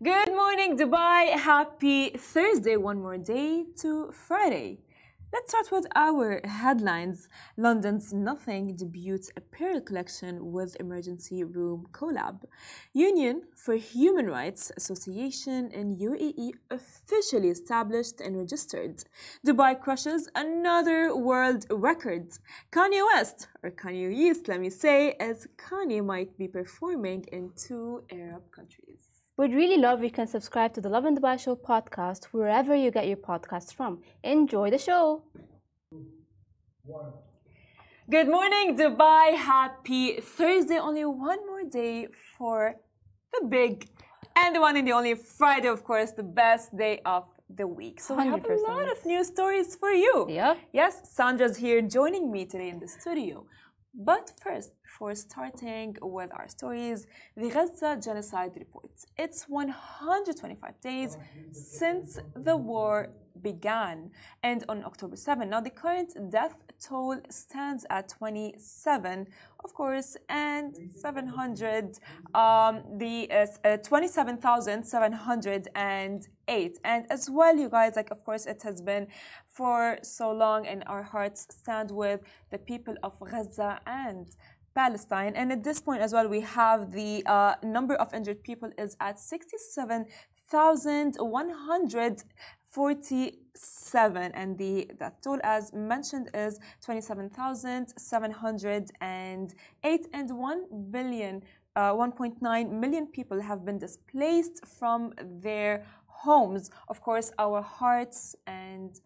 Good morning, Dubai. Happy Thursday. One more day to Friday. Let's start with our headlines. London's Nothing debuts apparel collection with emergency room collab. Union for Human Rights Association in UAE officially established and registered. Dubai crushes another world record. Kanye West, or Kanye East, let me say, as Kanye might be performing in two Arab countries. We'd really love if you can subscribe to the Love in Dubai Show podcast wherever you get your podcasts from. Enjoy the show. Good morning, Dubai. Happy Thursday. Only one more day for the big and the one and the only Friday, of course, the best day of the week. So we have a lot of new stories for you. Yeah. Yes, Sandra's here joining me today in the studio. But first, before starting with our stories, the Gaza genocide report. It's 125 days since the war began, and on October 7. Now, the current death toll stands at 27, of course, and 700, um, the uh, uh, 27,708. And as well, you guys, like, of course, it has been for so long, and our hearts stand with the people of Gaza and Palestine. And at this point as well, we have the uh, number of injured people is at 67,147. And the toll, as mentioned, is 27,708. And 1 billion, uh, 1.9 million people have been displaced from their homes. Of course, our hearts and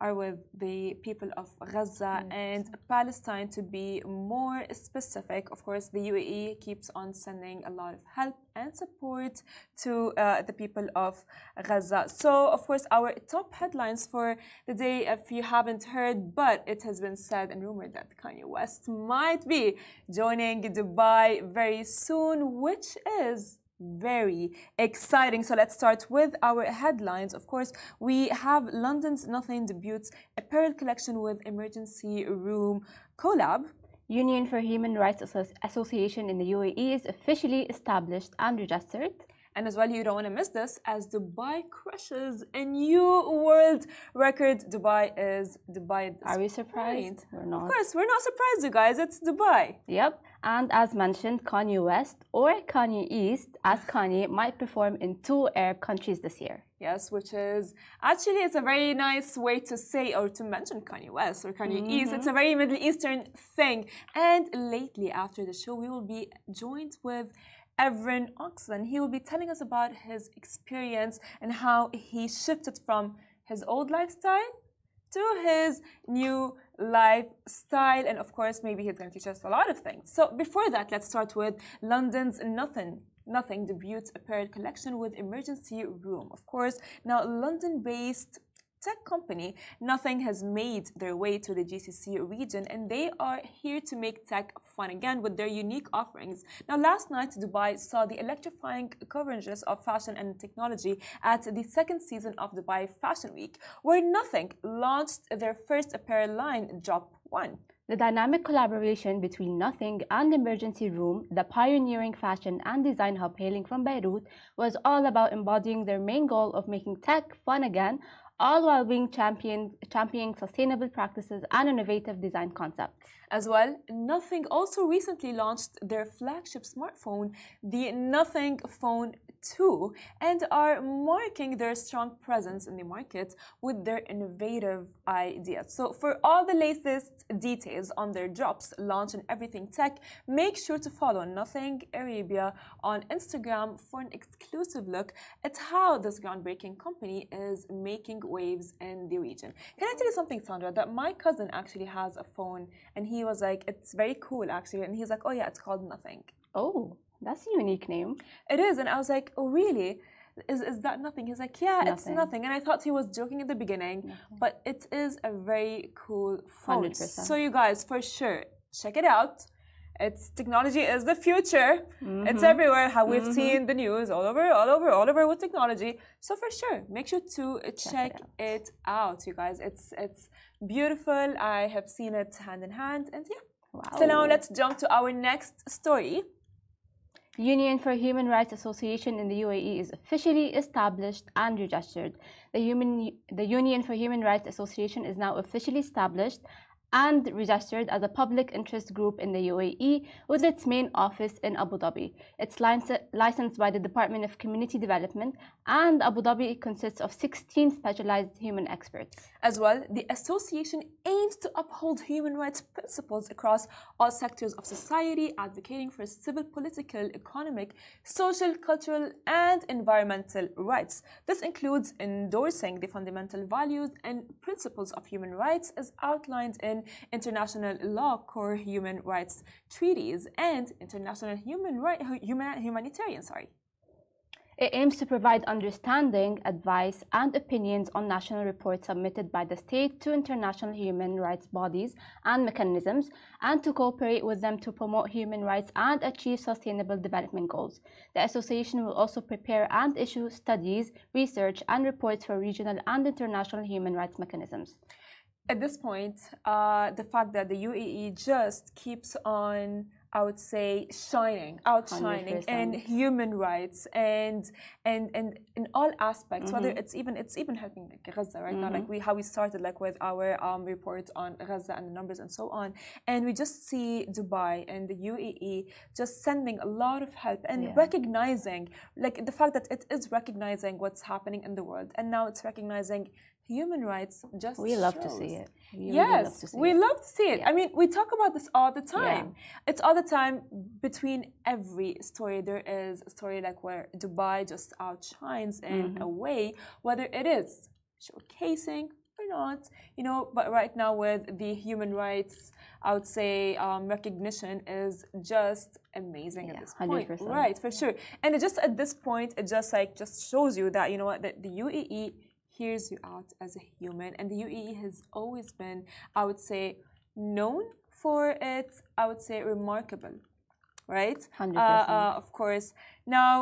are with the people of Gaza and Palestine to be more specific. Of course, the UAE keeps on sending a lot of help and support to uh, the people of Gaza. So, of course, our top headlines for the day, if you haven't heard, but it has been said and rumored that Kanye West might be joining Dubai very soon, which is very exciting. So let's start with our headlines. Of course, we have London's Nothing debuts apparel collection with emergency room collab. Union for Human Rights Association in the UAE is officially established and registered. And as well, you don't want to miss this as Dubai crushes a new world record. Dubai is Dubai. Are we point. surprised? We're Of course, we're not surprised, you guys. It's Dubai. Yep. And as mentioned, Kanye West or Kanye East, as Kanye, might perform in two Arab countries this year. Yes, which is actually it's a very nice way to say or to mention Kanye West or Kanye East. It's a mm-hmm. very Middle Eastern thing. And lately, after the show, we will be joined with Evren Ozkan. He will be telling us about his experience and how he shifted from his old lifestyle to his new lifestyle. And of course, maybe he's going to teach us a lot of things. So before that, let's start with London's Nothing. Nothing debuts apparel collection with emergency room. Of course, now London-based tech company Nothing has made their way to the GCC region and they are here to make tech fun again with their unique offerings. Now, last night, Dubai saw the electrifying coverages of fashion and technology at the second season of Dubai Fashion Week, where Nothing launched their first apparel line, Drop One. The dynamic collaboration between Nothing and Emergency Room, the pioneering fashion and design hub hailing from Beirut, was all about embodying their main goal of making tech fun again, all while being champion, championing sustainable practices and innovative design concepts. As well, Nothing also recently launched their flagship smartphone, the Nothing Phone 2, and are marking their strong presence in the market with their innovative ideas. So, for all the latest details on their drops, launch, and everything tech, make sure to follow Nothing Arabia on Instagram for an exclusive look at how this groundbreaking company is making waves in the region. Can I tell you something, Sandra? That my cousin actually has a phone, and he was like, "It's very cool, actually," and he's like, "Oh yeah, it's called Nothing." Oh, that's a unique name. It is, and I was like, "Oh really?" Is, is that nothing? He's like, yeah, it's Nothing. nothing. And I thought he was joking at the beginning, but it is a very cool phone. 100%. So you guys, for sure, check it out. It's technology is the future. It's everywhere. How we've seen the news all over, all over, all over with technology. So for sure, make sure to uh, check it out, you guys. It's it's beautiful. I have seen it hand in hand, and yeah. Wow. So now let's jump to our next story. Union for Human Rights Association in the UAE is officially established and registered. The, Human, the Union for Human Rights Association is now officially established and registered as a public interest group in the UAE with its main office in Abu Dhabi. It's licensed by the Department of Community Development, and Abu Dhabi consists of 16 specialized human experts. As well, the association aims to uphold human rights principles across all sectors of society, advocating for civil, political, economic, social, cultural, and environmental rights. This includes endorsing the fundamental values and principles of human rights as outlined in international law, core human rights treaties, and international human right, human, humanitarian. Sorry. It aims to provide understanding, advice, and opinions on national reports submitted by the state to international human rights bodies and mechanisms, and to cooperate with them to promote human rights and achieve sustainable development goals. The association will also prepare and issue studies, research, and reports for regional and international human rights mechanisms at this point, uh, the fact that the UAE just keeps on, I would say, shining, outshining 100%. in human rights and and and in all aspects, mm-hmm. whether it's even it's even helping like Gaza right mm-hmm. now, like we how we started like with our um, report on Gaza and the numbers and so on, and we just see Dubai and the UAE just sending a lot of help and yeah. recognizing like the fact that it is recognizing what's happening in the world, and now it's recognizing human rights just we love shows. to see it we yes really we it. love to see it yeah. i mean we talk about this all the time yeah. it's all the time between every story there is a story like where dubai just outshines in mm-hmm. a way whether it is showcasing or not you know but right now with the human rights i would say um, recognition is just amazing yeah, at this point 100%. right for sure and it just at this point it just like just shows you that you know what that the uae hears you out as a human. And the UAE has always been, I would say, known for its, I would say, remarkable, right? 100%. Uh, uh, of course. Now,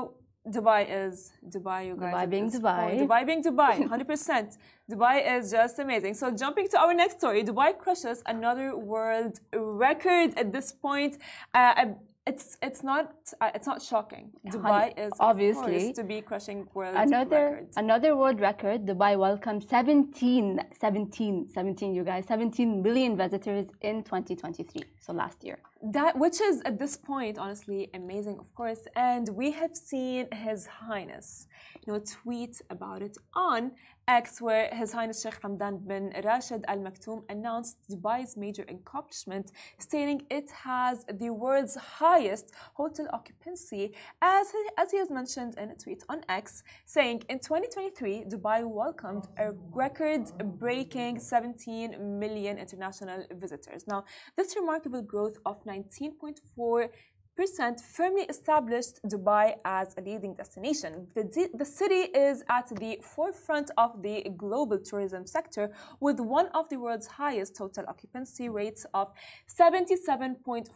Dubai is Dubai, you guys. Dubai being Dubai. Dubai being Dubai, 100%. Dubai is just amazing. So, jumping to our next story, Dubai crushes another world record at this point. Uh, it's it's not uh, it's not shocking. Dubai is obviously to be crushing world another records. another world record. Dubai welcomed 17, 17, 17, you guys, 17 million visitors in 2023. So last year. That which is at this point honestly amazing, of course. And we have seen His Highness, you know, tweet about it on X, where His Highness Sheikh Hamdan bin Rashid Al Maktoum announced Dubai's major accomplishment, stating it has the world's highest hotel occupancy, as he, as he has mentioned in a tweet on X, saying in 2023, Dubai welcomed a record breaking 17 million international visitors. Now, this remarkable growth of 19.4 percent firmly established Dubai as a leading destination. The, the city is at the forefront of the global tourism sector with one of the world's highest total occupancy rates of 77.4%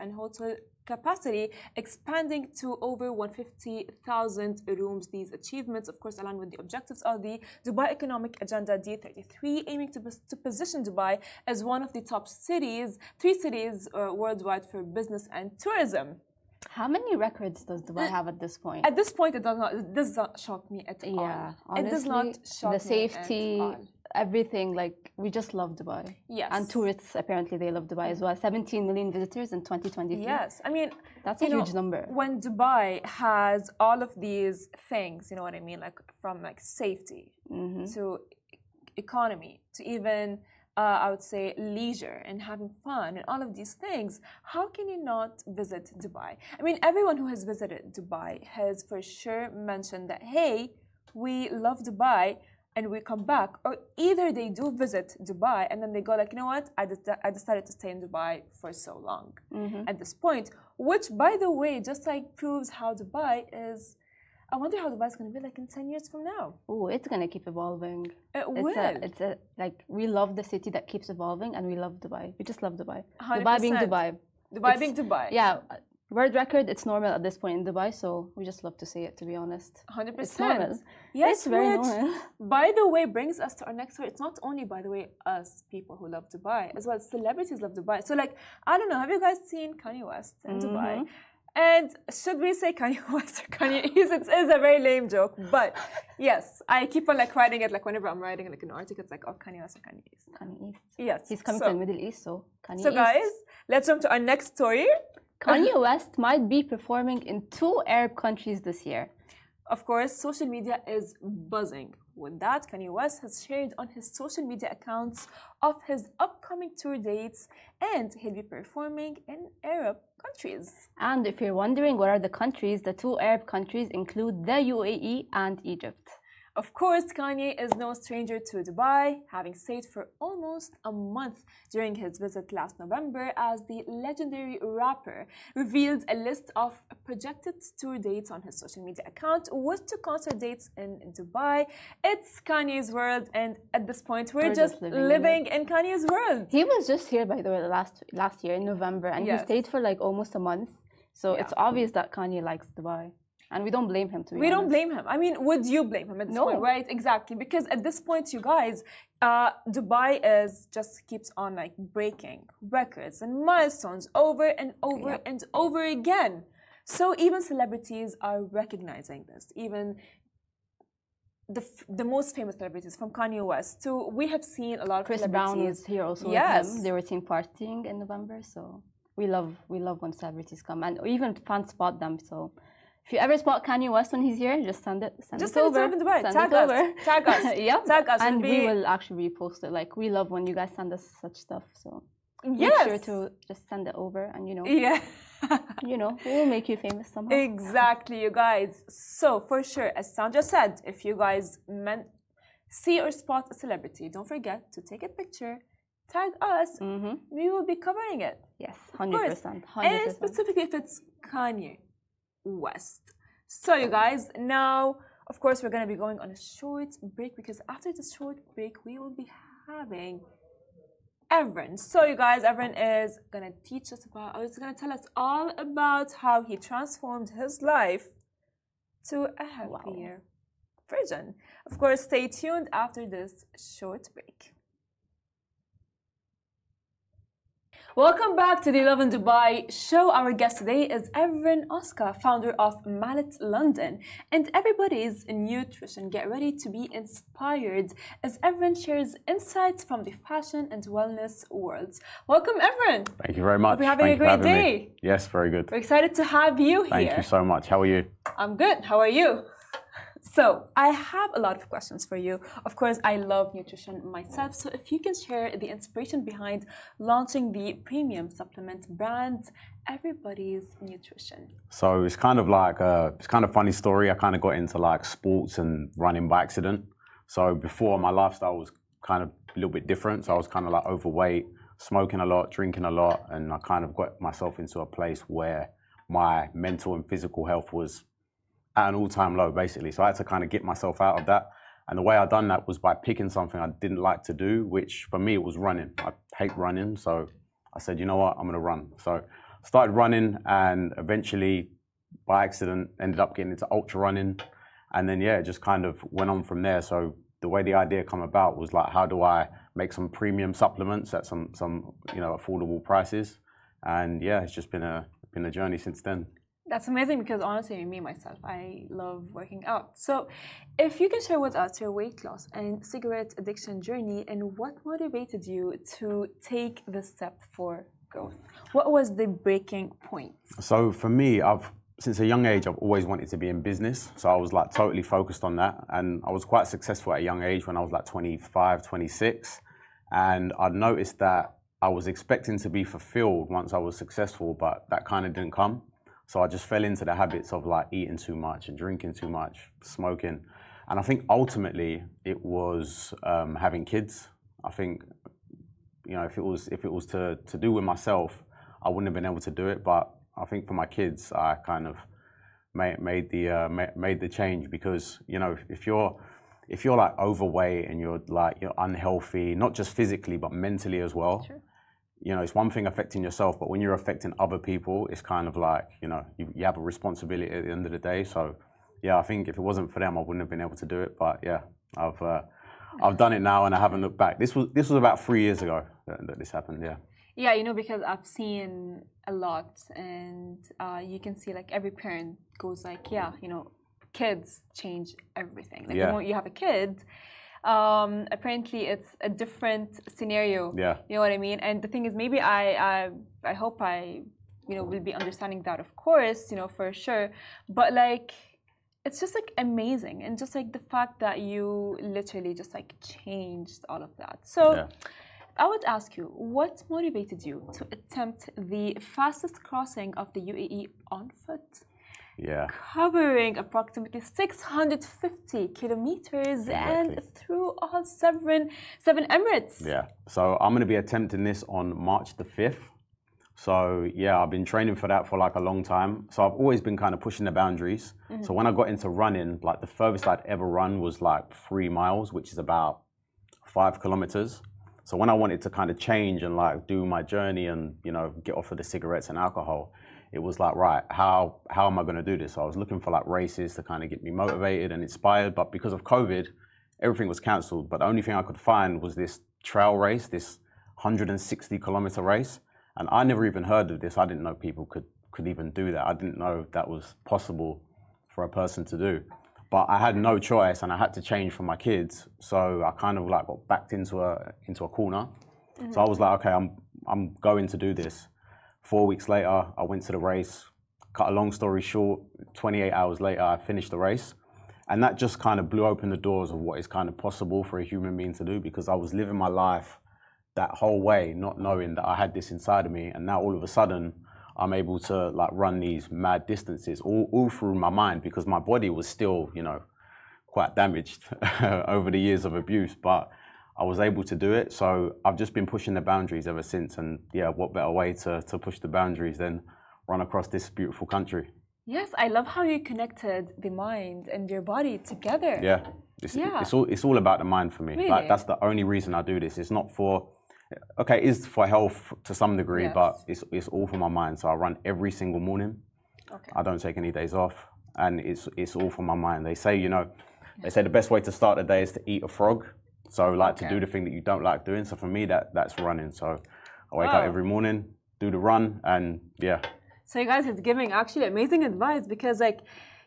and hotel capacity expanding to over 150,000 rooms. These achievements, of course, align with the objectives of the Dubai Economic Agenda D33, aiming to, to position Dubai as one of the top cities, three cities uh, worldwide for business and tourism. How many records does Dubai have at this point? At this point, it does not. It does not shock me at all. Yeah, honestly, it does not shock the safety, everything like we just love Dubai. Yes. And tourists apparently they love Dubai as well. 17 million visitors in 2023. Yes. I mean, that's a huge know, number. When Dubai has all of these things, you know what I mean, like from like safety mm-hmm. to economy to even uh, I would say leisure and having fun and all of these things, how can you not visit Dubai? I mean, everyone who has visited Dubai has for sure mentioned that, hey, we love Dubai, and we come back, or either they do visit Dubai and then they go like, you know what, I, de- I decided to stay in Dubai for so long mm-hmm. at this point, which by the way, just like proves how Dubai is. I wonder how Dubai is going to be like in 10 years from now. Oh, it's going to keep evolving. It it's will. A, it's a, like, we love the city that keeps evolving and we love Dubai. We just love Dubai. 100%. Dubai being Dubai. Dubai it's, being Dubai. Yeah, World record, it's normal at this point in Dubai, so we just love to see it, to be honest. 100%. It's normal. Yes, it's very normal. By the way, brings us to our next story It's not only, by the way, us people who love Dubai, as well as celebrities love Dubai. So, like, I don't know, have you guys seen Kanye West in mm -hmm. Dubai? And should we say Kanye West or Kanye East? It is a very lame joke, but yes, I keep on like writing it like whenever I'm writing like an article, it's like oh Kanye West or Kanye East. Kanye East. Yes. He's coming so, to the Middle East, so Kanye So East. guys, let's jump to our next story. Kanye West might be performing in two Arab countries this year. Of course, social media is buzzing. With that, Kanye West has shared on his social media accounts of his upcoming tour dates and he'll be performing in Arab countries. And if you're wondering what are the countries, the two Arab countries include the UAE and Egypt. Of course, Kanye is no stranger to Dubai, having stayed for almost a month during his visit last November as the legendary rapper revealed a list of projected tour dates on his social media account with two concert dates in Dubai. It's Kanye's world, and at this point, we're, We're just, just living in in, Kanye's world. He was just here, by the way, last last year in November, and Yes. he stayed for like almost a month. So Yeah. it's obvious that Kanye likes Dubai, and we don't blame him. To be We don't blame him. I mean, would you blame him at this No. point, right? Exactly. Because at this point, you guys, uh, Dubai is just keeps on like breaking records and milestones over and over Yep. and over again. So even celebrities are recognizing this. Even the, f- the most famous celebrities from Kanye West to we have seen a lot of Chris Brown was here also with Yes. They were team partying in November, so we love we love when celebrities come, and even fans spot them. So if you ever spot Kanye West when he's here, just send it send Just it send it over. to in Dubai. Send Tag it us. over. Tag us. yep. Tag us. and It'll we will actually repost it. Like we love when you guys send us such stuff. So Yes. make sure to just send it over, and you know, Yeah. you know, we'll make you famous somehow. Exactly, you guys. So for sure, as Sandra said, if you guys meant see or spot a celebrity, don't forget to take a picture, tag us. Mm-hmm. We will be covering it. Yes, hundred percent, And specifically if it's Kanye West. So you guys, now of course we're gonna be going on a short break because after the short break we will be having Evren. So you guys, Evren is gonna teach us about or is gonna tell us all about how he transformed his life to a happier version. Of course, stay tuned after this short break. Welcome back to the Love in Dubai show. Our guest today is Evren Ozkan, founder of Mallet London. And everybody's in nutrition. Get ready to be inspired as Evren shares insights from the fashion and wellness worlds. Welcome, Evren. Thank you very much. Hope you're having Thank a great having me. day. Yes, very good. We're excited to have you here. Thank you so much. How are you? I'm good. How are you? So, I have a lot of questions for you. Of course, I love nutrition myself. So, if you can share the inspiration behind launching the premium supplement brand, Everybody's Nutrition. So it's kind of like a, it's kind of funny story. I kind of got into like sports and running by accident. So before my lifestyle was kind of a little bit different. So I was kind of like overweight, smoking a lot, drinking a lot, and I kind of got myself into a place where my mental and physical health was at an all-time low, basically. So I had to kind of get myself out of that. And the way I done that was by picking something I didn't like to do, which for me it was running. I hate running, so I said, you know what, I'm gonna run. So started running, and eventually, by accident, ended up getting into ultra running, and then yeah, it just kind of went on from there. So the way the idea come about was like, how do I make some premium supplements at some some you know affordable prices? And yeah, it's just been a been a journey since then. That's amazing because honestly, me myself, I love working out. So, if you can share with us your weight loss and cigarette addiction journey and what motivated you to take the step for growth? What was the breaking point? So for me, I've since a young age, I've always wanted to be in business. So I was like totally focused on that. And I was quite successful at a young age when I was like 25, 26. And I noticed that I was expecting to be fulfilled once I was successful, but that kind of didn't come. So I just fell into the habits of like eating too much and drinking too much, smoking. And I think ultimately it was um, having kids. I think, you know, if it was if it was to, to do with myself, I wouldn't have been able to do it. But I think for my kids, I kind of made, made the uh, made the change because you know if, you're if you're like overweight and you're like you're unhealthy, not just physically but mentally as well. Sure. You know, it's one thing affecting yourself, but when you're affecting other people, it's kind of like you know you, you have a responsibility at the end of the day. So, yeah, I think if it wasn't for them, I wouldn't have been able to do it. But yeah, I've uh, I've done it now and I haven't looked back. This was this was about three years ago that, that this happened. Yeah. Yeah, you know, because I've seen a lot, and uh, you can see like every parent goes like, yeah, you know, kids change everything. Like Yeah. the moment you have a kid, um, apparently it's a different scenario. Yeah. You know what I mean? And the thing is, maybe I, I, I hope I, you know, will be understanding that, of course, you know, for sure. But like, it's just like amazing, and just like the fact that you literally just like changed all of that. So. Yeah. I would ask you, what motivated you to attempt the fastest crossing of the UAE on foot, Yeah. covering approximately 650 kilometers and through all seven seven Emirates? Yeah. So I'm going to be attempting this on March the 5th. So yeah, I've been training for that for like a long time. So I've always been kind of pushing the boundaries. Mm-hmm. So when I got into running, like the furthest I'd ever run was like three miles, which is about five kilometers. So when I wanted to kind of change and like do my journey and you know get off of the cigarettes and alcohol, it was like right, how how am I going to do this? So I was looking for like races to kind of get me motivated and inspired, but because of COVID, everything was cancelled. But the only thing I could find was this trail race, this 160 kilometer race, and I never even heard of this. I didn't know people could could even do that. I didn't know that was possible for a person to do. But I had no choice, and I had to change for my kids. So I kind of like got backed into a into a corner. So mm-hmm. I was like, okay, I'm I'm going to do this. Four weeks later, I went to the race. Cut a long story short, 28 hours later, I finished the race. And that just kind of blew open the doors of what is kind of possible for a human being to do because I was living my life that whole way, not knowing that I had this inside of me. And now all of a sudden, I'm able to like run these mad distances all, all through my mind because my body was still, you know, quite damaged over the years of abuse. But I was able to do it. So I've just been pushing the boundaries ever since. And yeah, what better way to, to push the boundaries than run across this beautiful country? Yes, I love how you connected the mind and your body together. Yeah. It's, Yeah. it's all it's all about the mind for me. Really? Like that's the only reason I do this. It's not for okay, it is for health to some degree, Yes. but it's it's all for my mind. So I run every single morning. Okay. I don't take any days off, and it's it's all for my mind. They say you know, they say the best way to start the day is to eat a frog. So like to do the thing that you don't like doing. So for me, that that's running. So I wake up every morning, do the run, and yeah, So you guys is giving actually amazing advice because like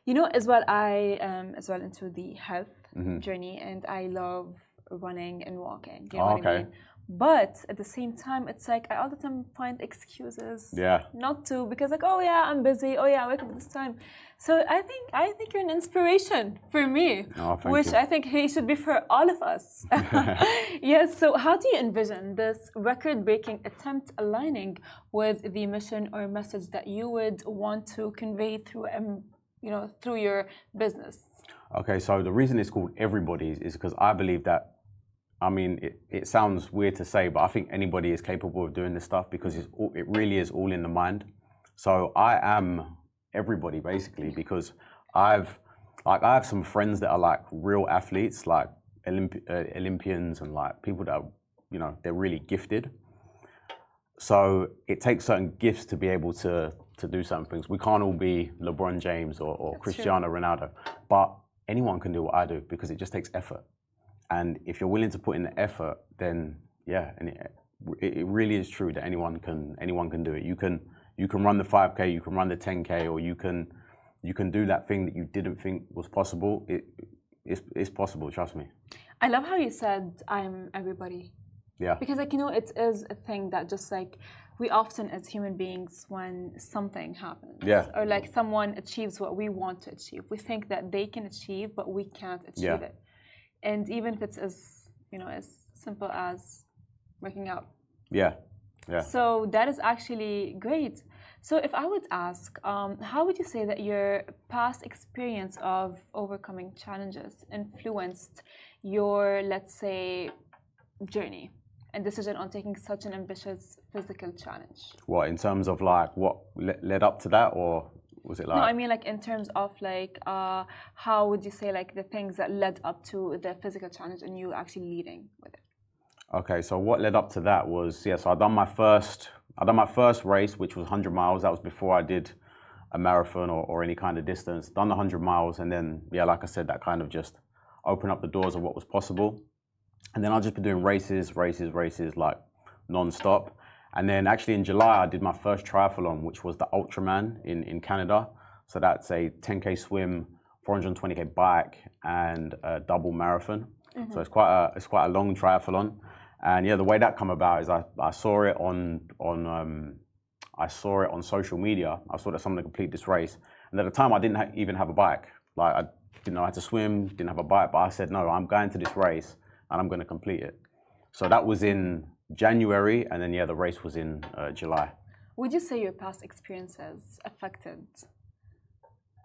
you know as well I am as well into the health Mm-hmm. journey and I love running and walking. You know Oh, what I okay. mean? But at the same time it's like I all the time find excuses yeah. not to because like oh yeah I'm busy oh yeah I wake up this time. So I think I think you're an inspiration for me, Oh, which you. I think he should be for all of us. yes. So how do you envision this record-breaking attempt aligning with the mission or message that you would want to convey through um, you know through your business? Okay, so the reason it's called everybody's is because I believe that. I mean, it, it sounds weird to say, but I think anybody is capable of doing this stuff because it's all, it really is all in the mind. So I am everybody basically because I've like I have some friends that are like real athletes, like Olymp- uh, Olympians and like people that are, you know they're really gifted. So it takes certain gifts to be able to to do certain things. We can't all be LeBron James or, or Cristiano Ronaldo, but anyone can do what I do because it just takes effort. And if you're willing to put in the effort, then yeah, and it, it really is true that anyone can anyone can do it. You can you can run the 5k, you can run the 10k, or you can you can do that thing that you didn't think was possible. It it's, it's possible. Trust me. I love how you said I'm everybody Yeah. because like you know it is a thing that just like we often as human beings when something happens Yeah. or like someone achieves what we want to achieve we think that they can achieve but we can't achieve Yeah. it and even if it's as you know as simple as working out Yeah. Yeah. so that is actually great so if i would ask um, how would you say that your past experience of overcoming challenges influenced your let's say journey and decision on taking such an ambitious physical challenge What in terms of like what led up to that, or was it like? no i mean like in terms of like uh, how would you say like the things that led up to the physical challenge and you actually leading with it Okay, so what led up to that was yeah. So I done my first, I done my first race, which was 100 miles. That was before I did a marathon or, or any kind of distance. Done the 100 miles, and then yeah, like I said, that kind of just opened up the doors of what was possible. And then I've just been doing races, races, races, like non-stop. And then actually in July, I did my first triathlon, which was the Ultraman in, in Canada. So that's a 10K swim, 420K bike, and a double marathon. Mm-hmm. So it's quite, a, it's quite a long triathlon. And yeah, the way that come about is I, I saw it on, on um, I saw it on social media. I saw that someone complete this race. And at the time, I didn't ha- even have a bike. Like, I didn't know how to swim, didn't have a bike, but I said, no, I'm going to this race and I'm going to complete it. So that was in January, and then yeah, the race was in uh, July. Would you say your past experiences affected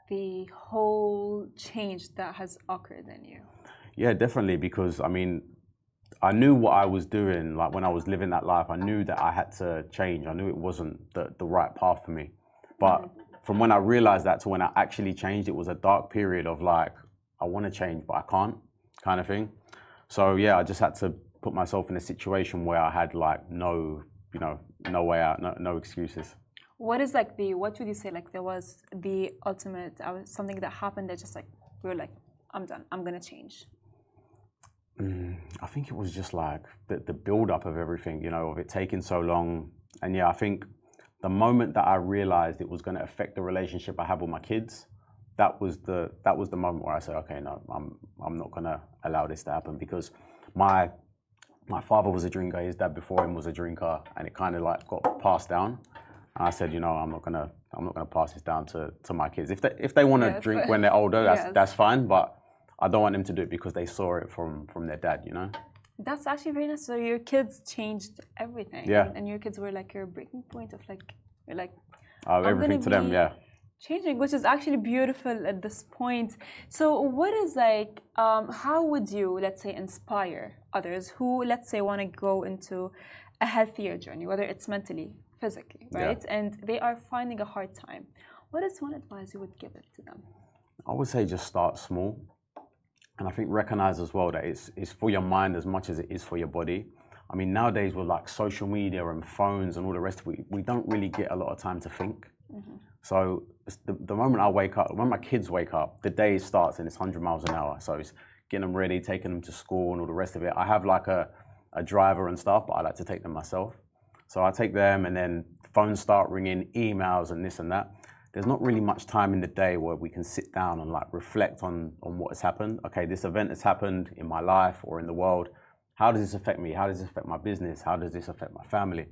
the whole change that has occurred in you? Yeah, definitely. Because I mean, I knew what I was doing. Like when I was living that life, I knew that I had to change. I knew it wasn't the, the right path for me. But mm-hmm. from when I realized that to when I actually changed, it was a dark period of like, I want to change, but I can't, kind of thing. So yeah, I just had to put myself in a situation where I had like no, you know, no way out, no, no excuses. What is like the, what would you say, like there was the ultimate, uh, something that happened that just like, we were like, I'm done, I'm gonna change? Mm, I think it was just like the, the build up of everything, you know, of it taking so long. And yeah, I think the moment that I realized it was going to affect the relationship I have with my kids, that was the that was the moment where I said, okay, no, I'm I'm not going to allow this to happen because my my father was a drinker, his dad before him was a drinker, and it kind of like got passed down. And I said, you know, I'm not gonna, I'm not gonna pass this down to, to my kids. If they, if they want to yes. drink when they're older, that's yes. that's fine. But I don't want them to do it because they saw it from from their dad, you know. That's actually very nice. So your kids changed everything. Yeah. And your kids were like your breaking point of like, you're like. Oh, everything to them, yeah changing, which is actually beautiful at this point. So, what is like, um, how would you, let's say, inspire others who, let's say, want to go into a healthier journey, whether it's mentally, physically, right? Yeah. And they are finding a hard time. What is one advice you would give it to them? I would say just start small. And I think recognize as well that it's, it's for your mind as much as it is for your body. I mean, nowadays with like social media and phones and all the rest, we, we don't really get a lot of time to think. Mm-hmm. So the, the moment I wake up, when my kids wake up, the day starts and it's 100 miles an hour. So it's getting them ready, taking them to school and all the rest of it. I have like a, a driver and stuff, but I like to take them myself. So I take them and then phones start ringing, emails and this and that. There's not really much time in the day where we can sit down and like reflect on, on what has happened. Okay, this event has happened in my life or in the world. How does this affect me? How does this affect my business? How does this affect my family?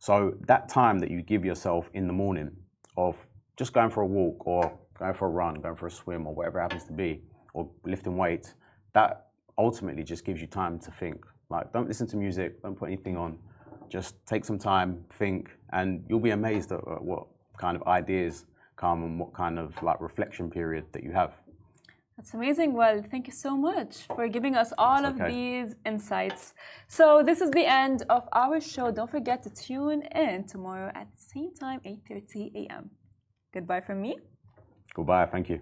So that time that you give yourself in the morning of just going for a walk or going for a run, going for a swim or whatever happens to be, or lifting weights, that ultimately just gives you time to think. Like, don't listen to music, don't put anything on. Just take some time, think, and you'll be amazed at what kind of ideas come and what kind of like reflection period that you have. That's amazing. Well, thank you so much for giving us all okay. of these insights. So this is the end of our show. Don't forget to tune in tomorrow at the same time, 8.30 a.m. Goodbye from me. Goodbye. Thank you.